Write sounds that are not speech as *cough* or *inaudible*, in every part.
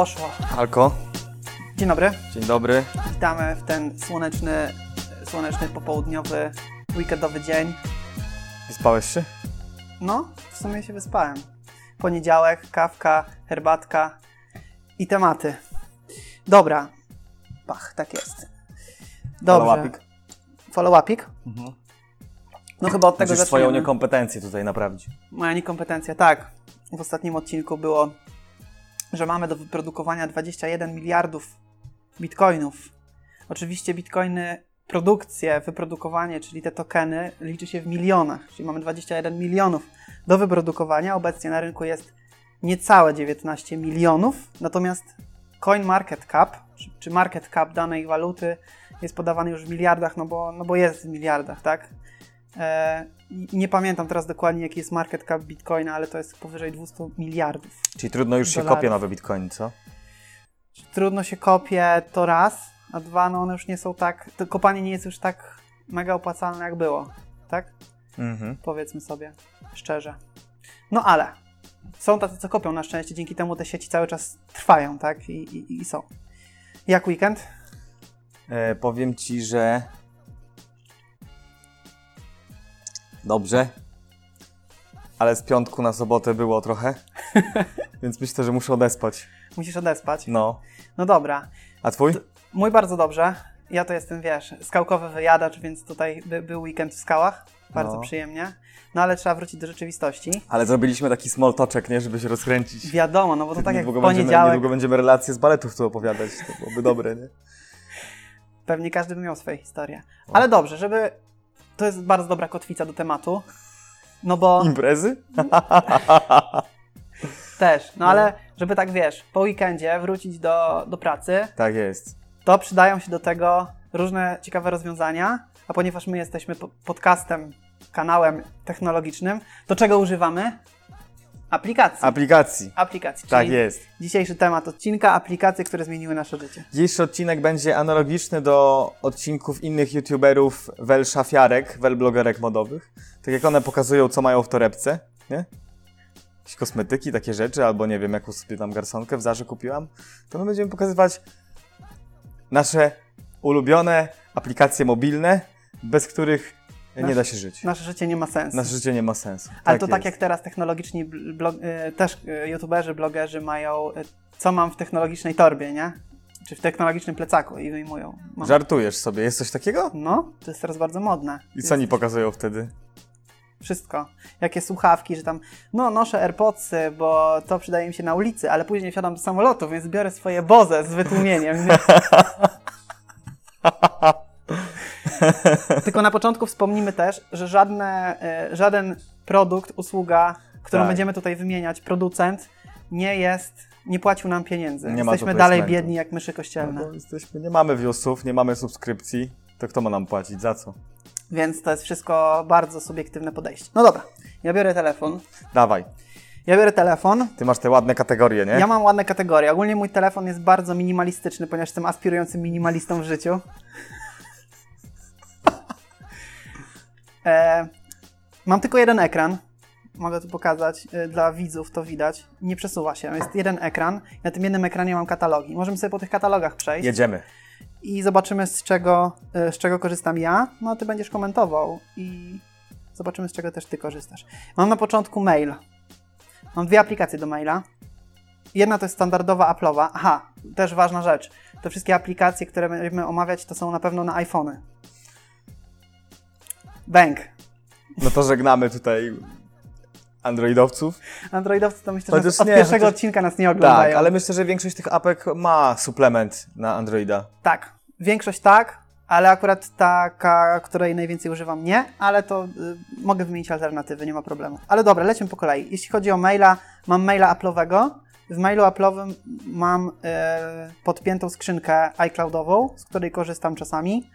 Poszło. Alko, Dzień dobry. dzień dobry. Witamy w ten słoneczny, słoneczny popołudniowy, weekendowy dzień. Wyspałeś się? No, w sumie się wyspałem. Poniedziałek, kawka, herbatka i tematy. Dobra. Pach, tak jest. Dobrze. Follow-upik. Follow-upik? No chyba od tego Musisz swoją zaczniemy. niekompetencję tutaj naprawić. Moja niekompetencja, tak. W ostatnim odcinku było, że mamy do wyprodukowania 21 miliardów bitcoinów. Oczywiście bitcoiny, produkcję, wyprodukowanie, czyli te tokeny, liczy się w milionach, czyli mamy 21 milionów do wyprodukowania. Obecnie na rynku jest niecałe 19 milionów, natomiast coin market cap, czy, czy market cap danej waluty jest podawany już w miliardach, no bo, no bo jest w miliardach, tak? E, nie pamiętam teraz dokładnie, jaki jest market cap Bitcoina, ale to jest powyżej 200 miliardów. Czyli trudno już się Dolarów. kopie nowe bitcoiny, co? Trudno się kopie, to raz, a dwa, no one już nie są tak, to kopanie nie jest już tak mega opłacalne, jak było, tak? Mhm. Powiedzmy sobie szczerze. No ale są tacy, co kopią na szczęście, dzięki temu te sieci cały czas trwają, tak? I, i, i są. Jak weekend? E, powiem ci, że. Dobrze. Ale z piątku na sobotę było trochę. *laughs* Więc myślę, że muszę odespać. Musisz odespać. No. No dobra. A twój? Mój bardzo dobrze. Ja to jestem, wiesz, skałkowy wyjadacz, więc tutaj by, był weekend w skałach. Bardzo No. przyjemnie. No ale trzeba wrócić do rzeczywistości. Ale zrobiliśmy taki small toczek, nie? Żeby się rozkręcić. Wiadomo, no bo to tak jak niedługo, będziemy, poniedziałek, niedługo będziemy relacje z baletów tu opowiadać. To byłoby dobre, nie? pewnie każdy by miał swoje historie. Ale dobrze, żeby... To jest bardzo dobra kotwica do tematu. No bo Imprezy? *laughs* też, no ale żeby tak, wiesz, po weekendzie wrócić do, do pracy, Tak jest. to przydają się do tego różne ciekawe rozwiązania, a ponieważ my jesteśmy po- podcastem, kanałem technologicznym, to czego używamy? Aplikacji. Aplikacji. aplikacji. Tak jest. Dzisiejszy temat odcinka aplikacje, które zmieniły nasze życie. Dzisiejszy odcinek będzie analogiczny do odcinków innych youtuberów wel szafiarek, wel blogerek modowych. Tak jak one pokazują, co mają w torebce, nie? Jakieś kosmetyki, takie rzeczy, albo nie wiem, jaką sobie tam garsonkę w Zarze kupiłam. To my będziemy pokazywać nasze ulubione aplikacje mobilne, bez których nie Nasz- da się żyć. Nasze życie nie ma sensu. Nasze życie nie ma sensu. Ale to tak jest. jak teraz technologiczni bl- blog, y, też y, youtuberzy, blogerzy mają y, co mam w technologicznej torbie, nie? Czy w technologicznym plecaku i wyjmują. Mam. Żartujesz sobie, jest coś takiego? No, to jest teraz bardzo modne. I co oni pokazują wtedy? Wszystko. Jakie słuchawki, że tam, no noszę AirPodsy, bo to przydaje mi się na ulicy, ale później wsiadam do samolotu, więc biorę swoje Boze z wytłumieniem. *laughs* *laughs* Tylko na początku wspomnimy też, że żadne, e, żaden produkt, usługa, którą Tak. będziemy tutaj wymieniać, producent, nie jest, nie płacił nam pieniędzy. Nie Jesteśmy dalej biedni jak myszy kościelne. No jesteśmy, nie mamy viewsów, nie mamy subskrypcji, to kto ma nam płacić? Za co? Więc to jest wszystko bardzo subiektywne podejście. No dobra, ja biorę telefon. Dawaj, Ja biorę telefon. ty masz te ładne kategorie, nie? Ja mam ładne kategorie. Ogólnie mój telefon jest bardzo minimalistyczny, ponieważ jestem aspirującym minimalistą w życiu. E, mam tylko jeden ekran. Mogę tu pokazać e, dla widzów, to widać. Nie przesuwa się. Jest jeden ekran. Na tym jednym ekranie mam katalogi. Możemy sobie po tych katalogach przejść Jedziemy. i zobaczymy, z czego, e, z czego korzystam ja. No, a ty będziesz komentował i zobaczymy, z czego też ty korzystasz. Mam na początku mail. Mam dwie aplikacje do maila. Jedna to jest standardowa Apple'owa. Aha, też ważna rzecz. Te wszystkie aplikacje, które będziemy omawiać, to są na pewno na iPhony. Bang. No to żegnamy tutaj androidowców. Androidowcy to myślę, że Chociaż od nie, pierwszego chociaż- odcinka nas nie oglądają. Tak, ale myślę, że większość tych apek ma suplement na Androida. Tak, większość tak, ale akurat taka, której najwięcej używam, nie, ale to y, mogę wymienić alternatywy, nie ma problemu. Ale dobra, lecimy po kolei. Jeśli chodzi o maila, mam maila Apple'owego. W mailu Apple'owym mam y, podpiętą skrzynkę iCloudową, z której korzystam czasami.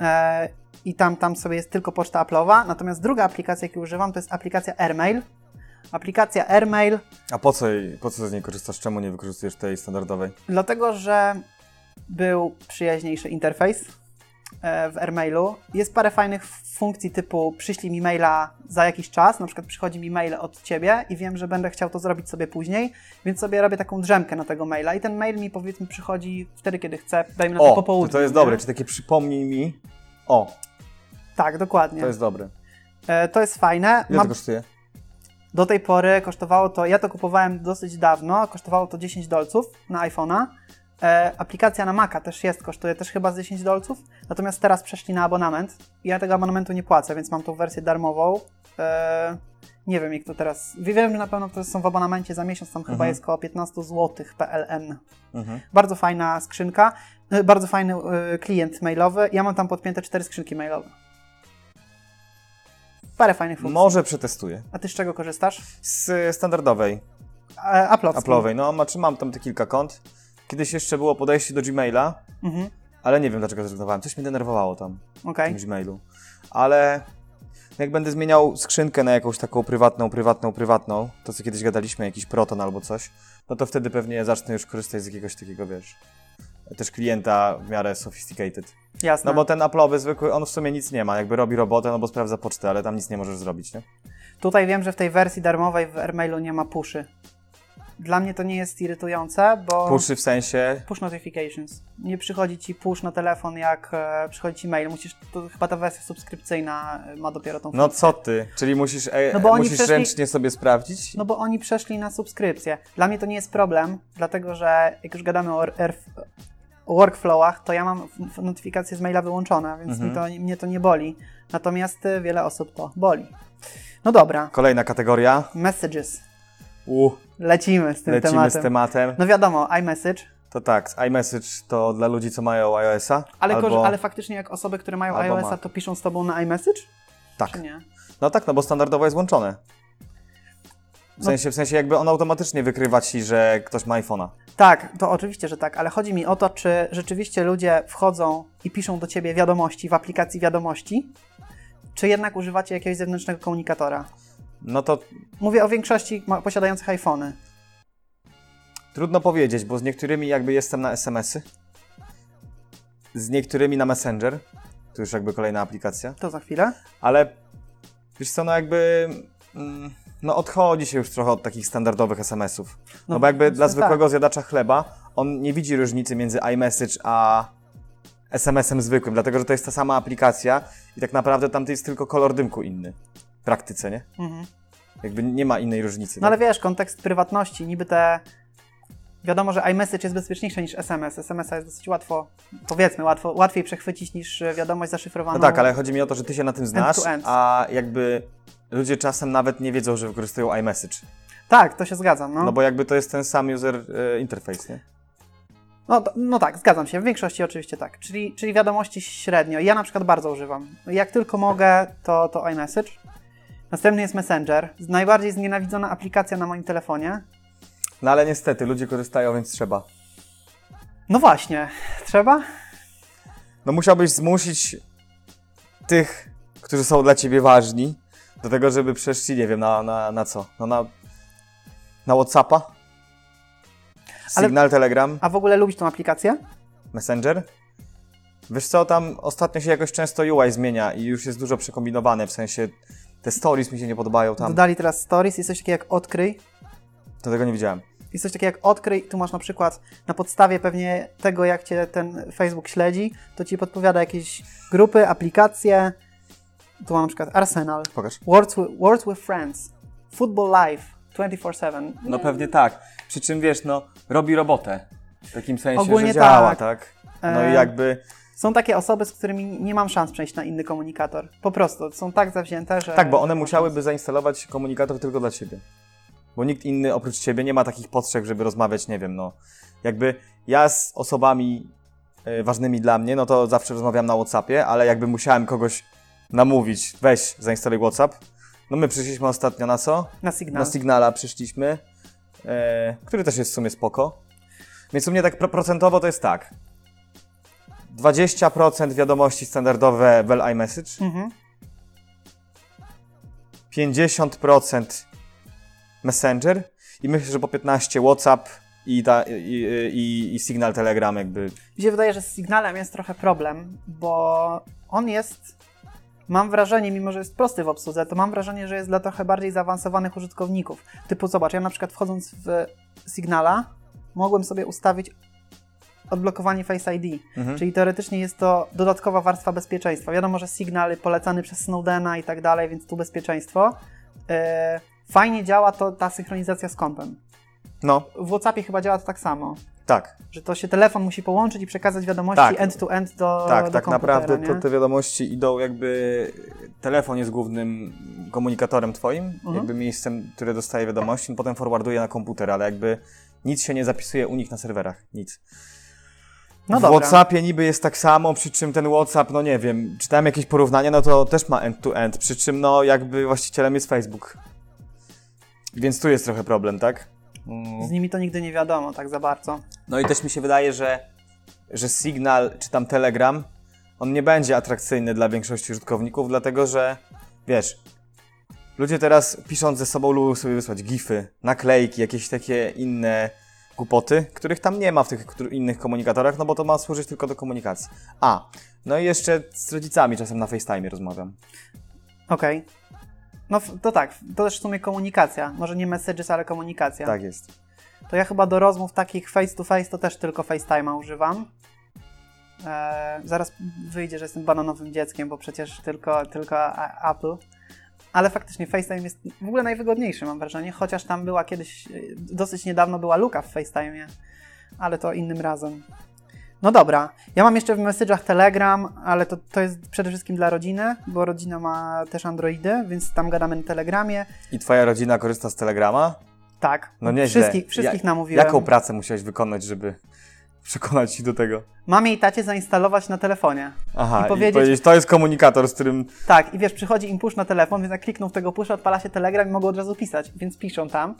E, I tam, tam sobie jest tylko poczta Apple'owa. Natomiast druga aplikacja, jakiej używam, to jest aplikacja AirMail. Aplikacja AirMail A po co, po co z niej korzystasz? Czemu nie wykorzystujesz tej standardowej? Dlatego, że był przyjaźniejszy interfejs. e, w AirMailu. Jest parę fajnych funkcji typu przyślij mi maila za jakiś czas, na przykład przychodzi mi mail od ciebie i wiem, że będę chciał to zrobić sobie później, więc sobie robię taką drzemkę na tego maila i ten mail mi powiedzmy przychodzi wtedy, kiedy chcę, dajmy na to O, po południu. to, jest dobre, czy takie przypomnij mi. O, Tak, dokładnie. to jest dobre. E, to jest fajne. Ile Mam- to kosztuje? Do tej pory kosztowało to, ja to kupowałem dosyć dawno, kosztowało to 10 dolców na iPhone'a. E, aplikacja na Maca też jest, kosztuje też chyba z 10 dolców. Natomiast teraz przeszli na abonament. Ja tego abonamentu nie płacę, więc mam tą wersję darmową. E, nie wiem, jak to teraz. Wiem, że na pewno to są w abonamencie za miesiąc, tam chyba Mhm. jest około 15 zł PLN. Mhm. Bardzo fajna skrzynka, e, bardzo fajny e, klient mailowy. Ja mam tam podpięte cztery skrzynki mailowe. Parę fajnych funkcji. Może przetestuję. A ty z czego korzystasz? Z y, standardowej, E, Apple'owskiej. Apple'owej. No, znaczy mam tam te kilka kont. Kiedyś jeszcze było podejście do Gmaila, Mhm, ale nie wiem dlaczego zrezygnowałem. Coś mnie denerwowało tam okej. w tym Gmailu. Ale jak będę zmieniał skrzynkę na jakąś taką prywatną, prywatną, prywatną, to co kiedyś gadaliśmy, jakiś Proton albo coś, no to wtedy pewnie zacznę już korzystać z jakiegoś takiego, wiesz, też klienta w miarę sophisticated. Jasne. No bo ten Apple'owy zwykły, on w sumie nic nie ma, jakby robi robotę, no bo sprawdza pocztę, ale tam nic nie możesz zrobić, nie? Tutaj wiem, że w tej wersji darmowej w AirMailu nie ma pushy. Dla mnie to nie jest irytujące, bo... Puszy w sensie, Push notifications. Nie przychodzi ci push na telefon, jak e, przychodzi ci mail. Musisz, to chyba ta wersja subskrypcyjna e, ma dopiero tą no funkcję. co ty, czyli musisz, e, No bo oni musisz przeszli- ręcznie sobie sprawdzić? No bo oni przeszli na subskrypcję. Dla mnie to nie jest problem, dlatego że jak już gadamy o, o workflowach, to ja mam f- f- notyfikacje z maila wyłączone, więc Mhm. mi to, mnie to nie boli. Natomiast e, wiele osób to boli. No dobra, Kolejna kategoria, messages. U, Lecimy z tym lecimy tematem. z tematem. No wiadomo, iMessage, To tak, iMessage to dla ludzi, co mają iOS-a, ale, albo... ale faktycznie jak osoby, które mają iOS-a, Mac. to piszą z tobą na iMessage? Tak. Czy nie? No tak, no bo standardowo jest włączone. W No- sensie, w sensie jakby on automatycznie wykrywa ci, że ktoś ma iPhone'a. Tak, to oczywiście, że tak, ale chodzi mi o to, czy rzeczywiście ludzie wchodzą i piszą do ciebie wiadomości w aplikacji wiadomości, czy jednak używacie jakiegoś zewnętrznego komunikatora. No to Mówię o większości ma- posiadających iPhony. trudno powiedzieć, bo z niektórymi jakby jestem na SMS-y, z niektórymi na Messenger, to już jakby kolejna aplikacja, To za chwilę. ale wiesz co, no jakby... mm, No odchodzi się już trochę od takich standardowych SMS-ów. No, No, bo jakby dla tak. zwykłego zjadacza chleba, on nie widzi różnicy między iMessage a SMS-em zwykłym, dlatego że to jest ta sama aplikacja i tak naprawdę tam to jest tylko kolor dymku inny. Praktyce, nie? Mhm. Jakby nie ma innej różnicy. No ale wiesz, kontekst prywatności, niby te... Wiadomo, że iMessage jest bezpieczniejszy niż SMS. SMS-a jest dosyć łatwo, powiedzmy, łatwo, łatwiej przechwycić niż e, wiadomość zaszyfrowaną. No tak, ale chodzi mi o to, że ty się na tym znasz, to end. a jakby ludzie czasem nawet nie wiedzą, że wykorzystują iMessage. Tak, to się zgadzam, no. No bo jakby to jest ten sam user e, interface, nie? No, no tak, zgadzam się. W większości oczywiście tak. Czyli, czyli wiadomości średnio. Ja na przykład bardzo używam. Jak tylko mogę, to, to iMessage. Następny jest Messenger. Najbardziej znienawidzona aplikacja na moim telefonie. No ale niestety, ludzie korzystają, więc trzeba. No właśnie, trzeba? No musiałbyś zmusić tych, którzy są dla ciebie ważni, do tego, żeby przeszli, nie wiem, na, na, na co? No na, na Whatsappa? Ale- Signal, Telegram, A w ogóle lubisz tą aplikację? Messenger? Wiesz co, tam ostatnio się jakoś często UI zmienia i już jest dużo przekombinowane, w sensie te stories mi się nie podobają tam. Dodali teraz Stories, jest coś takiego jak Odkryj. To tego nie widziałem. Jest coś takiego jak Odkryj. Tu masz na przykład na podstawie pewnie tego, jak cię ten Facebook śledzi, to ci podpowiada jakieś grupy, aplikacje. Tu mam na przykład Arsenal, Pokaż. Words with, Words with Friends, Football Live, 24-7. No pewnie tak. Przy czym wiesz, no, robi robotę. W takim sensie, Ogólnie że działa, tak. tak? No E, i jakby. Są takie osoby, z którymi nie mam szans przejść na inny komunikator. Po prostu, są tak zawzięte, że... Tak, bo one musiałyby zainstalować komunikator tylko dla ciebie. Bo nikt inny oprócz ciebie nie ma takich potrzeb, żeby rozmawiać, nie wiem, no. Jakby ja z osobami e, ważnymi dla mnie, no to zawsze rozmawiam na Whatsappie, ale jakby musiałem kogoś namówić, weź, zainstaluj Whatsapp. No my przyszliśmy ostatnio na co? Na sygnał. Na Signala przyszliśmy, e, który też jest w sumie spoko. Więc u mnie tak pro- procentowo to jest tak. 20% wiadomości standardowe w iMessage, Mhm. 50% Messenger i myślę, że po 15 WhatsApp i, ta, i, i, i Signal Telegram jakby. Mi się wydaje, że z Signalem jest trochę problem, bo on jest, mam wrażenie, mimo że jest prosty w obsłudze, to mam wrażenie, że jest dla trochę bardziej zaawansowanych użytkowników. Typu zobacz, ja na przykład wchodząc w Signala, mogłem sobie ustawić odblokowanie Face ID, Mhm. czyli teoretycznie jest to dodatkowa warstwa bezpieczeństwa. Wiadomo, że Signal polecany przez Snowdena i tak dalej, więc tu bezpieczeństwo. E, Fajnie działa to ta synchronizacja z kompem. No, W WhatsAppie chyba działa to tak samo. tak. Że to się telefon musi połączyć i przekazać wiadomości Tak. end-to-end do Tak, do tak naprawdę to te wiadomości idą jakby. Telefon jest głównym komunikatorem twoim, Mhm. jakby miejscem, które dostaje wiadomości, potem forwarduje na komputer, ale jakby nic się nie zapisuje u nich na serwerach. Nic. No w dobra. WhatsAppie niby jest tak samo, przy czym ten WhatsApp, no nie wiem, czytałem jakieś porównania, no to też ma end-to-end, przy czym no jakby właścicielem jest Facebook. Więc tu jest trochę problem, tak? Mm. Z nimi to nigdy nie wiadomo tak za bardzo. No i też mi się wydaje, że, że Signal czy tam Telegram, on nie będzie atrakcyjny dla większości użytkowników, dlatego że wiesz, ludzie teraz pisząc ze sobą lubią sobie wysłać gify, naklejki, jakieś takie inne głupoty, których tam nie ma w tych innych komunikatorach, no bo to ma służyć tylko do komunikacji. A, no i jeszcze z rodzicami czasem na FaceTime rozmawiam. Okej. No f- to tak, to też w sumie komunikacja. Może nie messages, ale komunikacja. Tak jest. To ja chyba do rozmów takich face to face to też tylko FaceTime'a używam. Eee, zaraz wyjdzie, że jestem bananowym dzieckiem, bo przecież tylko, tylko Apple. Ale faktycznie FaceTime jest w ogóle najwygodniejszy, mam wrażenie, chociaż tam była kiedyś, e, dosyć niedawno była luka w FaceTime'ie, ale to innym razem. No dobra, ja mam jeszcze w message'ach Telegram, ale to, to jest przede wszystkim dla rodziny, bo rodzina ma też Androidy, więc tam gadamy na Telegramie. I twoja rodzina korzysta z Telegrama? Tak, No nieźle. wszystkich, wszystkich Ja- namówiłem. Jaką pracę musiałeś wykonać, żeby przekonać ich do tego? Mamie i tacie zainstalować na telefonie. Aha, I i powiedzieć- powiedzieć, to jest komunikator, z którym... Tak, i wiesz, przychodzi im push na telefon, więc jak klikną w tego pusha, odpala się telegram i mogą od razu pisać, więc piszą tam.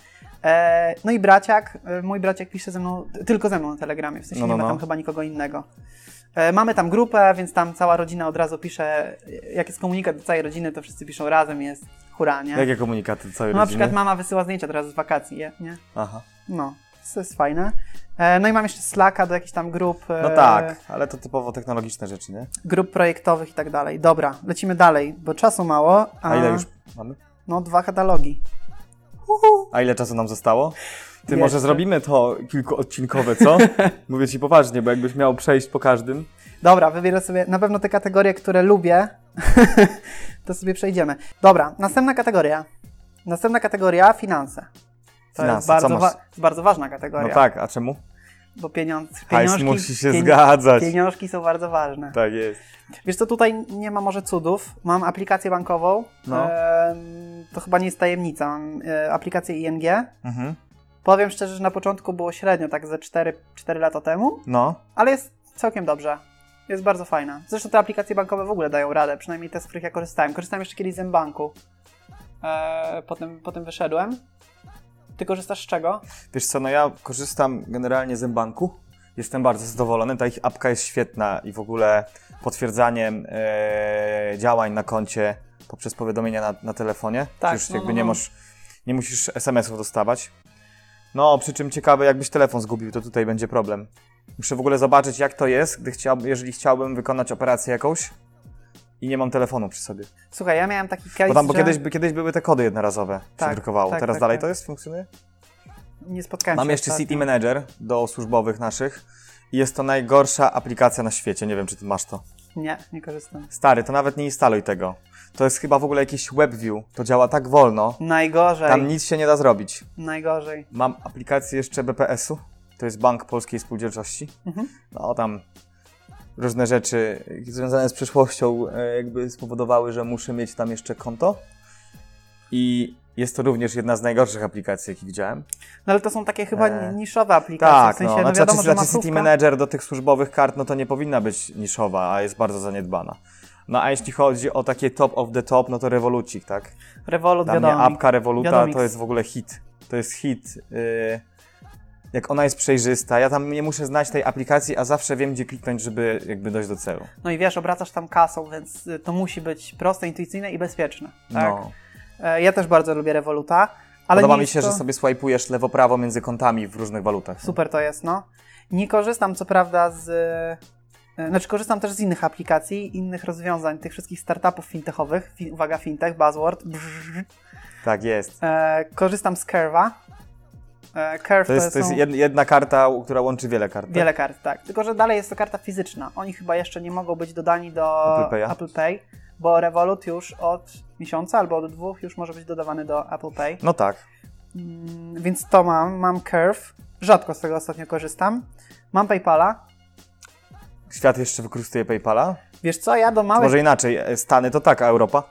E, no i braciak, e, mój braciak pisze ze mną, tylko ze mną na telegramie, w sensie No, no, nie ma no. tam chyba nikogo innego. E, mamy tam grupę, więc tam cała rodzina od razu pisze, jak jest komunikat do całej rodziny, to wszyscy piszą razem, jest hura, nie? Jakie komunikaty do całej No na rodziny? przykład mama wysyła zdjęcia teraz z wakacji, nie? Aha. No, to jest fajne. E, no i mam jeszcze Slacka do jakichś tam grup. e, No tak, ale to typowo technologiczne rzeczy, nie? Grup projektowych i tak dalej. Dobra, lecimy dalej, bo czasu mało. A ile już mamy? No, dwa katalogi. A ile czasu nam zostało? Ty Jeszcze. może zrobimy to kilkuodcinkowe, co? *laughs* Mówię ci poważnie, bo jakbyś miał przejść po każdym. Dobra, wybierę sobie na pewno te kategorie, które lubię. *laughs* to sobie przejdziemy. Dobra, następna kategoria. Następna kategoria finanse. To Finanse, jest bardzo, wa- bardzo ważna kategoria. No tak, a czemu? Bo pieniądz, pieniążki, musi się zgadzać. pieniążki są bardzo ważne. Tak jest. Wiesz co, tutaj nie ma może cudów. Mam aplikację bankową. No. Em, to chyba nie jest tajemnica. Mam e, aplikację ING. Mhm. Powiem szczerze, że na początku było średnio, tak ze 4, 4 lata temu, No, ale jest całkiem dobrze. Jest bardzo fajna. Zresztą te aplikacje bankowe w ogóle dają radę, przynajmniej te, z których ja korzystałem. Korzystałem jeszcze kiedyś z M-Banku. Eee, potem, potem wyszedłem. Ty korzystasz z czego? wiesz co, no ja korzystam generalnie z M-Banku. Jestem bardzo zadowolony, ta ich apka jest świetna i w ogóle potwierdzaniem e, działań na koncie poprzez powiadomienia na, na telefonie. Tak, Już no, jakby no, nie, no. masz, nie musisz SMS-ów dostawać. No, przy czym ciekawe, jakbyś telefon zgubił, to tutaj będzie problem. Muszę w ogóle zobaczyć, jak to jest, gdy chciał, jeżeli chciałbym wykonać operację jakąś i nie mam telefonu przy sobie. Słuchaj, ja miałem taki case, Bo tam bo że kiedyś, by- kiedyś były te kody jednorazowe, Tak, się drukowało. tak, Teraz tak, dalej tak. to jest, funkcjonuje? nie spotkałem Mam się jeszcze ostatnio. City Manager do służbowych naszych i jest to najgorsza aplikacja na świecie. Nie wiem, czy ty masz to. Nie, nie korzystam. Stary, to nawet nie instaluj tego. To jest chyba w ogóle jakiś WebView. To działa tak wolno. Najgorzej. Tam nic się nie da zrobić. Najgorzej. Mam aplikację jeszcze BPS-u. To jest Bank Polskiej Spółdzielczości. Mhm. No tam różne rzeczy związane z przyszłością e, jakby spowodowały, że muszę mieć tam jeszcze konto. I jest to również jedna z najgorszych aplikacji, jakie widziałem. No ale to są takie chyba Eee. niszowe aplikacje. Tak, w sensie, no, no, znaczy, wiadomo, że znaczy City. Manager do tych służbowych kart, no to nie powinna być niszowa, a jest bardzo zaniedbana. No a jeśli chodzi o takie top of the top, no to Revolucik, tak? Revolut, Dla mnie wiadomo. apka Revoluta to jest w ogóle hit. To jest hit. Yy, jak ona jest przejrzysta, ja tam nie muszę znać tej aplikacji, a zawsze wiem, gdzie kliknąć, żeby jakby dojść do celu. No i wiesz, obracasz tam kasą, więc y, to musi być proste, intuicyjne i bezpieczne. Tak? No. E, Ja też bardzo lubię Revoluta. Ale Podoba mi się, to... że sobie swajpujesz lewo-prawo między kontami w różnych walutach. Super to jest, no. Nie korzystam co prawda z. e, Znaczy, korzystam też z innych aplikacji, innych rozwiązań, tych wszystkich startupów fintechowych. Fi, uwaga, fintech, buzzword. Brrr. Tak jest. E, korzystam z Curve'a. E, Curve To jest, to są jest jed- jedna karta, która łączy wiele kart. tak? wiele kart, tak. Tylko, że dalej jest to karta fizyczna. Oni chyba jeszcze nie mogą być dodani do Apple Pay'a? Apple Pay, bo Revolut już od miesiąca albo od dwóch już może być dodawany do Apple Pay. No tak. Mm, więc to mam. Mam Curve. Rzadko z tego ostatnio korzystam. Mam PayPala. Świat jeszcze wykorzystuje PayPala. Wiesz co, ja do małych... Może inaczej, e, Stany to tak, a Europa?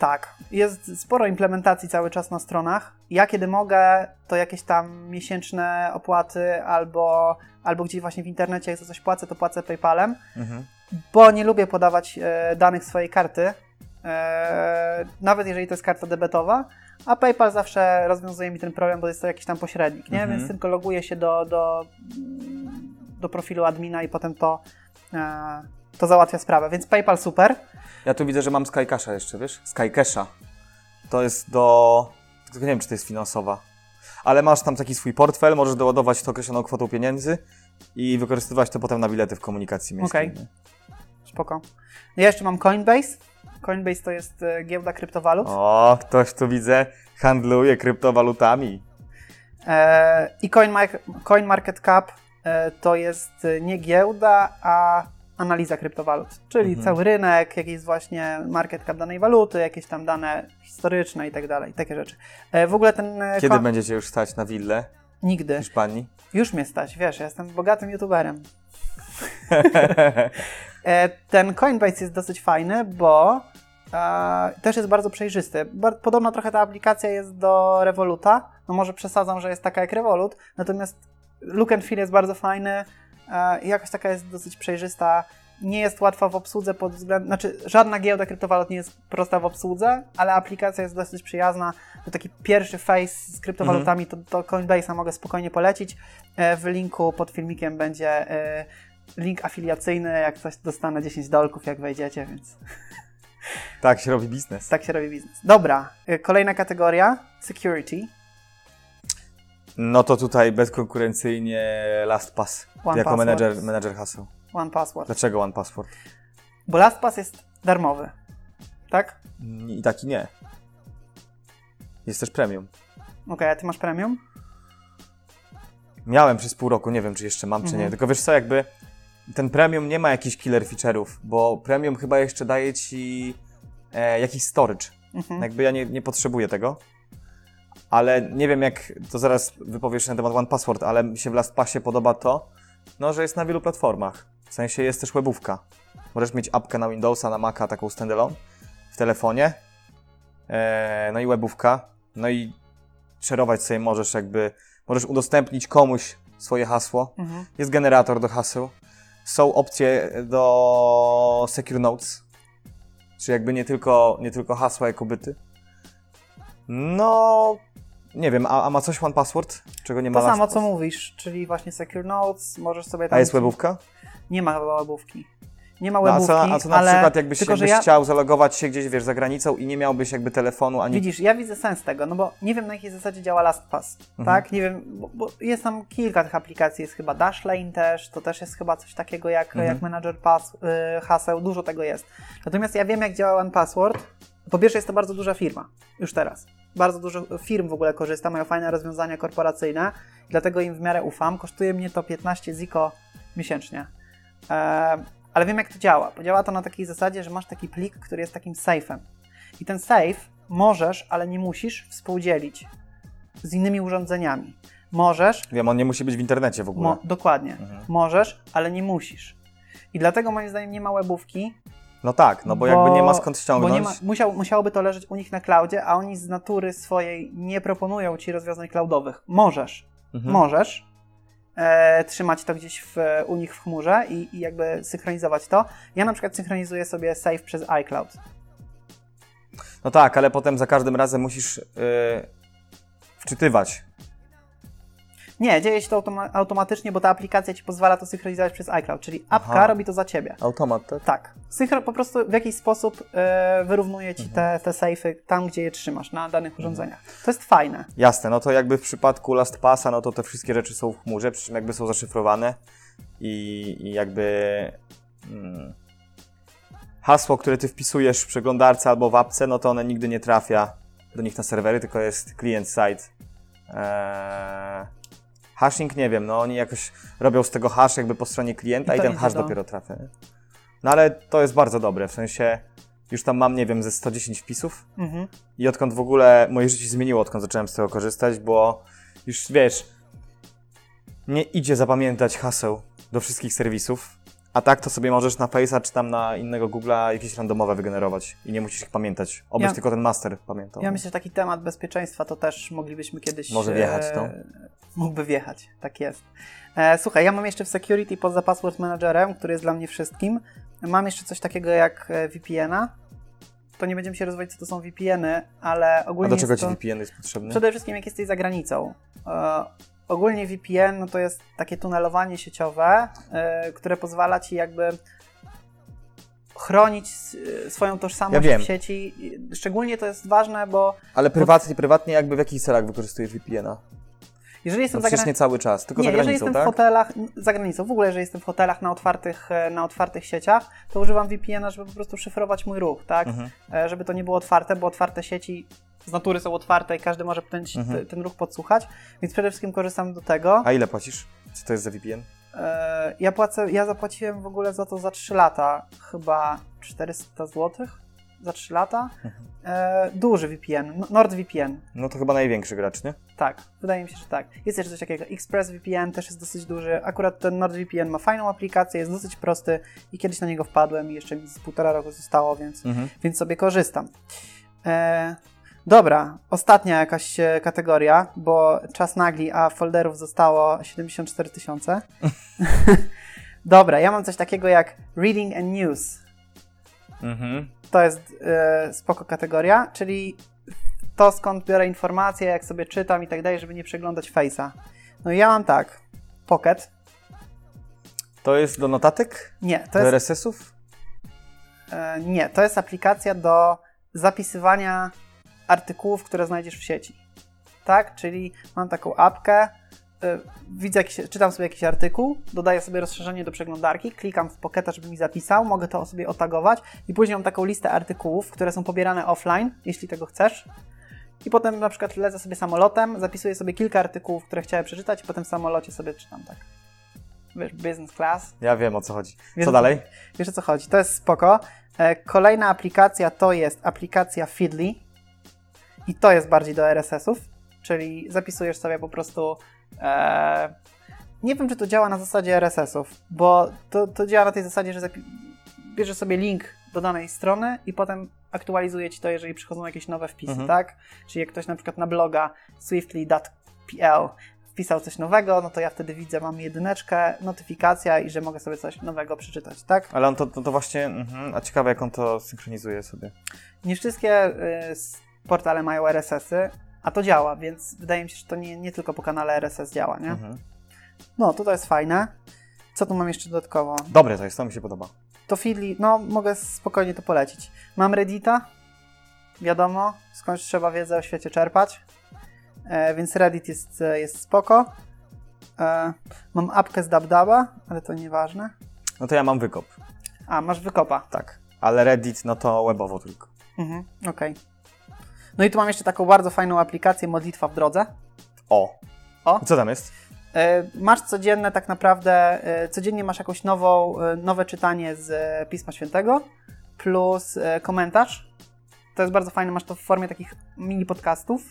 Tak. Jest sporo implementacji cały czas na stronach. Ja kiedy mogę, to jakieś tam miesięczne opłaty albo, albo gdzieś właśnie w internecie, jak za coś płacę, to płacę PayPalem, Mhm. bo nie lubię podawać e, danych swojej karty, e, nawet jeżeli to jest karta debetowa, a PayPal zawsze rozwiązuje mi ten problem, bo jest to jakiś tam pośrednik, nie? Mhm. Więc tylko loguję się do, do, do profilu admina i potem to, e, to załatwia sprawę. Więc PayPal super. Ja tu widzę, że mam Skycasha jeszcze, wiesz? Skycasha. To jest do... Nie wiem, czy to jest finansowa. Ale masz tam taki swój portfel, możesz doładować to określoną kwotą pieniędzy i wykorzystywać to potem na bilety w komunikacji miejskiej. Okej. Spoko. Ja jeszcze mam Coinbase. Coinbase to jest e, giełda kryptowalut. O, ktoś tu widzę, handluje kryptowalutami. E, I CoinMark- CoinMarketCap e, to jest e, nie giełda, a analiza kryptowalut. Czyli Mhm. cały rynek, jakiś właśnie market cap danej waluty, jakieś tam dane historyczne i tak dalej, takie rzeczy. E, w ogóle ten... e, Kiedy ko- będziecie już stać na willę w Nigdy. Hiszpanii? Już mnie stać, wiesz, ja jestem bogatym youtuberem. *laughs* E, Ten Coinbase jest dosyć fajny, bo e, też jest bardzo przejrzysty. Podobno trochę ta aplikacja jest do Revoluta. No może przesadzam, że jest taka jak Revolut, natomiast look and feel jest bardzo fajny e, i jakoś taka jest dosyć przejrzysta. Nie jest łatwa w obsłudze pod względem, znaczy żadna giełda kryptowalut nie jest prosta w obsłudze, ale aplikacja jest dosyć przyjazna. To taki pierwszy face z kryptowalutami, to, to Coinbase'a mogę spokojnie polecić. E, W linku pod filmikiem będzie e, link afiliacyjny, jak coś dostanę 10 dolków, jak wejdziecie, więc tak się robi biznes. tak się robi biznes. Dobra, kolejna kategoria, security. No to tutaj bezkonkurencyjnie LastPass One jako Password. menedżer, menedżer haseł. One Password. Dlaczego One Password? Bo LastPass jest darmowy, tak? I taki nie. Jest też premium. Okej, a ty masz premium? Miałem przez pół roku, nie wiem czy jeszcze mam, czy Mhm. nie. Tylko wiesz co, jakby ten premium nie ma jakichś killer feature'ów, bo premium chyba jeszcze daje ci e, jakiś storage. Mhm. Jakby ja nie, nie potrzebuję tego. Ale nie wiem jak, to zaraz wypowiesz na temat One Password, ale mi się w LastPassie podoba to, no, że jest na wielu platformach. W sensie jest też webówka. Możesz mieć apkę na Windowsa, na Maca, taką standalone w telefonie. E, no i webówka. No i szerować sobie możesz jakby, możesz udostępnić komuś swoje hasło. Mhm. Jest generator do haseł. Są opcje do Secure Notes. Czyli jakby nie tylko, nie tylko hasła jako byty. No, nie wiem, a, a ma coś One Password? Czego nie ma To samo, co mówisz, czyli właśnie Secure Notes, możesz sobie tam... A jest webówka? Nie ma chyba webówki. Nie ma No, a, webówki, co, a co na ale... przykład jakbyś, tylko, jakbyś ja... chciał zalogować się gdzieś, wiesz, za granicą i nie miałbyś jakby telefonu ani... Widzisz, ja widzę sens tego, no bo nie wiem na jakiej zasadzie działa LastPass, Mhm. tak? Nie wiem, bo, bo jest tam kilka tych aplikacji, jest chyba Dashlane też, to też jest chyba coś takiego jak, Mhm. jak Manager pass, y, haseł, dużo tego jest. Natomiast ja wiem jak działa OnePassword. Po pierwsze jest to bardzo duża firma, już teraz. Bardzo dużo firm w ogóle korzysta, mają fajne rozwiązania korporacyjne, dlatego im w miarę ufam. Kosztuje mnie to 15 ziko miesięcznie. E, ale wiem jak to działa. Działa to na takiej zasadzie, że masz taki plik, który jest takim safe'em. I ten safe możesz, ale nie musisz współdzielić z innymi urządzeniami. Możesz, Wiem, on nie musi być w internecie w ogóle. mo, dokładnie, Mhm. możesz, ale nie musisz. I dlatego moim zdaniem nie ma webówki, No tak, no bo, jakby nie ma skąd bo ściągnąć. ma, musiał, musiałoby to leżeć u nich na cloudzie, a oni z natury swojej nie proponują ci rozwiązań cloudowych. Możesz, Mhm. możesz e, trzymać to gdzieś w, u nich w chmurze i, i jakby synchronizować to. Ja na przykład synchronizuję sobie save przez iCloud. No tak, ale potem za każdym razem musisz yy, wczytywać. Nie, dzieje się to automa- automatycznie, bo ta aplikacja ci pozwala to synchronizować przez iCloud, czyli apka Aha. robi to za ciebie. Automat, tak? Tak. Synchro po prostu w jakiś sposób e, wyrównuje ci Mhm. te, te safe'y tam, gdzie je trzymasz, na danych urządzeniach. To jest fajne. Jasne, no to jakby w przypadku LastPassa, no to te wszystkie rzeczy są w chmurze, przy czym jakby są zaszyfrowane i, i jakby mm, hasło, które ty wpisujesz w przeglądarce albo w apce, no to one nigdy nie trafia do nich na serwery, tylko jest client-side. Eee, hashing nie wiem, no oni jakoś robią z tego hash jakby po stronie klienta I i, to ten hash do- dopiero trafia. No ale to jest bardzo dobre, w sensie już tam mam, nie wiem, ze 110 wpisów, Mhm. i odkąd w ogóle moje życie się zmieniło, odkąd zacząłem z tego korzystać, bo już wiesz, nie idzie zapamiętać haseł do wszystkich serwisów, a tak to sobie możesz na Face'a czy tam na innego Google'a jakieś randomowe wygenerować i nie musisz ich pamiętać. Obyś Ja- tylko ten master pamiętał. Ja myślę, że taki temat bezpieczeństwa to też moglibyśmy kiedyś. Może wjechać, e, to. Mógłby wjechać, tak jest. E, słuchaj, ja mam jeszcze w security poza password managerem, który jest dla mnie wszystkim. Mam jeszcze coś takiego jak e, VPN-a. To nie będziemy się rozwodzić, co to są VPN-y, ale a ogólnie. do czego ci to... VPN jest potrzebny? Przede wszystkim jak jesteś za granicą. E, ogólnie VPN no to jest takie tunelowanie sieciowe, e, które pozwala ci jakby chronić s- swoją tożsamość Ja w sieci. Szczególnie to jest ważne, bo Ale prywatnie, prywatnie jakby w jakich celach wykorzystujesz VPN-a? Jeżeli jestem No przecież nie cały czas, tylko Nie, za jeżeli granicą, jestem tak? w hotelach, za granicą, w ogóle jeżeli jestem w hotelach na otwartych, e, na otwartych sieciach, to używam VPN-a, żeby po prostu szyfrować mój ruch, tak? Mhm. E, Żeby to nie było otwarte, bo otwarte sieci z natury są otwarte i każdy może ten, Mhm. ten ruch podsłuchać, więc przede wszystkim korzystam do tego. A ile płacisz? Co to jest za VPN? E, Ja płacę, ja zapłaciłem w ogóle za to za 3 lata, chyba 400 zł za 3 lata. E, duży VPN, N- NordVPN, No to chyba największy gracz, nie? tak, wydaje mi się, że tak. Jest jeszcze coś takiego, ExpressVPN też jest dosyć duży. Akurat ten NordVPN ma fajną aplikację, jest dosyć prosty i kiedyś na niego wpadłem i jeszcze mi z półtora roku zostało, więc, Mhm. więc sobie korzystam. E, dobra, ostatnia jakaś e, kategoria, bo czas nagli, a folderów zostało 74 tysiące. *laughs* dobra, ja mam coś takiego jak Reading and News. Mhm. To jest e, spoko kategoria, czyli to skąd biorę informacje, jak sobie czytam i tak dalej, żeby nie przeglądać Face'a. No i ja mam tak, Pocket, To jest do notatek? nie, to Do jest, RSS-ów? e, nie, to jest aplikacja do zapisywania artykułów, które znajdziesz w sieci. Tak, czyli mam taką apkę, widzę jakiś, czytam sobie jakiś artykuł, dodaję sobie rozszerzenie do przeglądarki, klikam w Pocketa, żeby mi zapisał, mogę to sobie otagować i później mam taką listę artykułów, które są pobierane offline, jeśli tego chcesz. I potem na przykład lecę sobie samolotem, zapisuję sobie kilka artykułów, które chciałem przeczytać i potem w samolocie sobie czytam tak. Wiesz, business class. Ja wiem o co chodzi. Wiesz, Co dalej? Wiesz o co chodzi? To jest spoko. E, Kolejna aplikacja to jest aplikacja Feedly i to jest bardziej do RSS-ów, czyli zapisujesz sobie po prostu. E, nie wiem, czy to działa na zasadzie RSS-ów, bo to, to działa na tej zasadzie, że bierzesz sobie link do danej strony i potem aktualizuje ci to, jeżeli przychodzą jakieś nowe wpisy, Mhm. tak? Czyli jak ktoś na przykład na bloga swiftly.pl wpisał coś nowego, no to ja wtedy widzę, mam jedyneczkę, notyfikacja i że mogę sobie coś nowego przeczytać, tak? Ale on to, to, to właśnie, mhm. a ciekawe jak on to synchronizuje sobie. Nie wszystkie y, portale mają RSS-y, a to działa, więc wydaje mi się, że to nie, nie tylko po kanale RSS działa, nie? Mhm. No, to to jest fajne. Co tu mam jeszcze dodatkowo? Dobre to jest, to mi się podoba. To Feedly, no mogę spokojnie to polecić. Mam Reddita, wiadomo, skądś trzeba wiedzę o świecie czerpać, e, więc Reddit jest, e, jest spoko. E, mam apkę z DabDaba, ale to nieważne. No to ja mam wykop, A, masz wykopa. tak. Ale Reddit, no to webowo tylko. Mhm, okej. No i tu mam jeszcze taką bardzo fajną aplikację Modlitwa w drodze. O. O. Co tam jest? E, Masz codzienne tak naprawdę, e, codziennie masz jakąś nową, e, nowe czytanie z Pisma Świętego plus komentarz. To jest bardzo fajne, masz to w formie takich mini podcastów.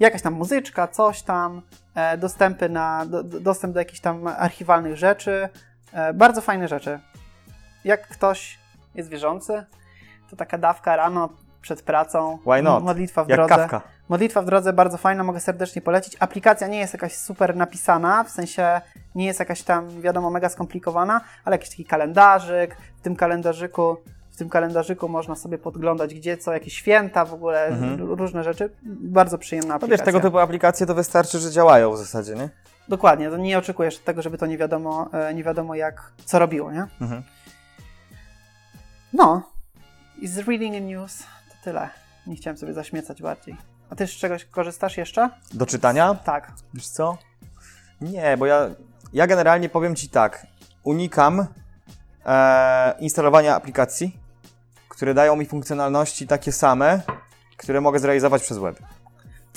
Jakaś tam muzyczka, coś tam, dostępy na, do, do- dostęp do jakichś tam archiwalnych rzeczy. Bardzo fajne rzeczy. Jak ktoś jest wierzący, to taka dawka rano przed pracą, Why not? modlitwa w Jak drodze. kawka. Modlitwa w drodze bardzo fajna, mogę serdecznie polecić. Aplikacja nie jest jakaś super napisana, w sensie nie jest jakaś tam, wiadomo, mega skomplikowana, ale jakiś taki kalendarzyk. W tym kalendarzyku w tym kalendarzyku można sobie podglądać gdzie co, jakieś święta w ogóle, Mhm. różne rzeczy. Bardzo przyjemna No aplikacja. wiesz, tego typu aplikacje to wystarczy, że działają w zasadzie, nie? Dokładnie, to nie oczekujesz tego, żeby to nie wiadomo, e, nie wiadomo jak, co robiło, nie? Mhm. No. I z reading news tyle. Nie chciałem sobie zaśmiecać bardziej. A ty z czegoś korzystasz jeszcze? Do czytania? Tak. Wiesz co? Nie, bo ja, ja generalnie powiem Ci tak. Unikam e, instalowania aplikacji, które dają mi funkcjonalności takie same, które mogę zrealizować przez web.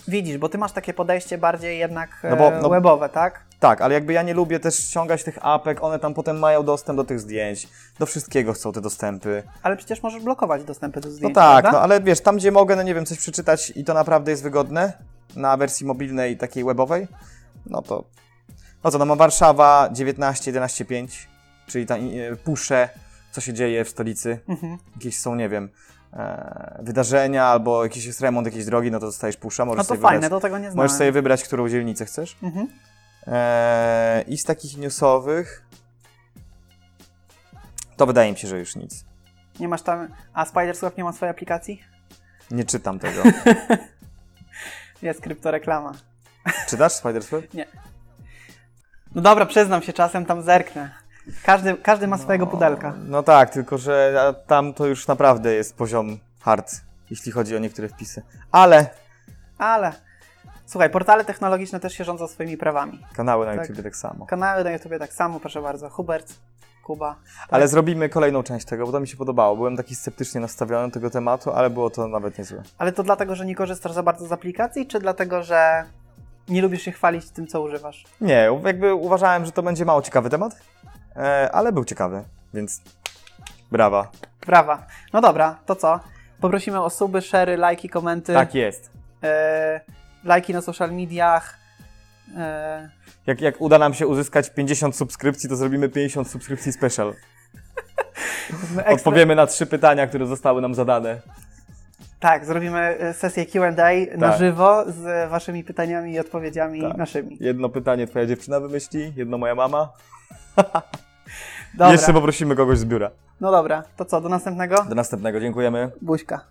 Widzisz, bo ty masz takie podejście bardziej jednak No bo- e, no- webowe, tak? Tak, ale jakby ja nie lubię też ściągać tych apek, one tam potem mają dostęp do tych zdjęć, do wszystkiego chcą te dostępy. Ale przecież możesz blokować dostępy do No zdjęć, tak, prawda? no ale wiesz, tam gdzie mogę, no nie wiem, coś przeczytać i to naprawdę jest wygodne na wersji mobilnej takiej webowej, no to no co, no ma Warszawa 19, 11, 5, czyli tam e, pusze, co się dzieje w stolicy, Mhm. jakieś są, nie wiem, e, wydarzenia albo jakiś jest remont jakiejś drogi, no to dostajesz pusza, możesz No to fajne, wybrać, do tego nie znałem. możesz sobie wybrać, którą dzielnicę chcesz. Mhm. E, I z takich newsowych to wydaje mi się, że już nic. Nie masz tam... A Spiderswap nie ma swojej aplikacji? Nie czytam tego. *laughs* Jest kryptoreklama. Czytasz Spider-Web? No dobra, przyznam się, czasem tam zerknę. Każdy, każdy ma swojego pudelka. No tak, tylko że tam to już naprawdę jest poziom hard, jeśli chodzi o niektóre wpisy. Ale Ale... Słuchaj, portale technologiczne też się rządzą swoimi prawami. kanały na Tak. YouTube tak samo. Kanały na YouTube tak samo, proszę bardzo. Hubert, Kuba. Ale zrobimy kolejną część tego, bo to mi się podobało. Byłem taki sceptycznie nastawiony do tego tematu, ale było to nawet niezłe. Ale to dlatego, że nie korzystasz za bardzo z aplikacji, czy dlatego, że nie lubisz się chwalić tym, co używasz? Nie, jakby uważałem, że to będzie mało ciekawy temat, e, ale był ciekawy, więc brawa. Brawa. No dobra, to co? Poprosimy o suby, szery, lajki, komenty. Tak jest. E, lajki na social mediach. E, Jak, jak uda nam się uzyskać 50 subskrypcji, to zrobimy 50 subskrypcji special. Odpowiemy na trzy pytania, które zostały nam zadane. Tak, zrobimy e, sesję QA na Tak. żywo z waszymi pytaniami i odpowiedziami Tak. naszymi. Jedno pytanie twoja dziewczyna wymyśli, jedno moja mama. *laughs* Dobra. Jeszcze poprosimy kogoś z biura. No dobra, to co, do następnego? Do następnego, dziękujemy. Buźka.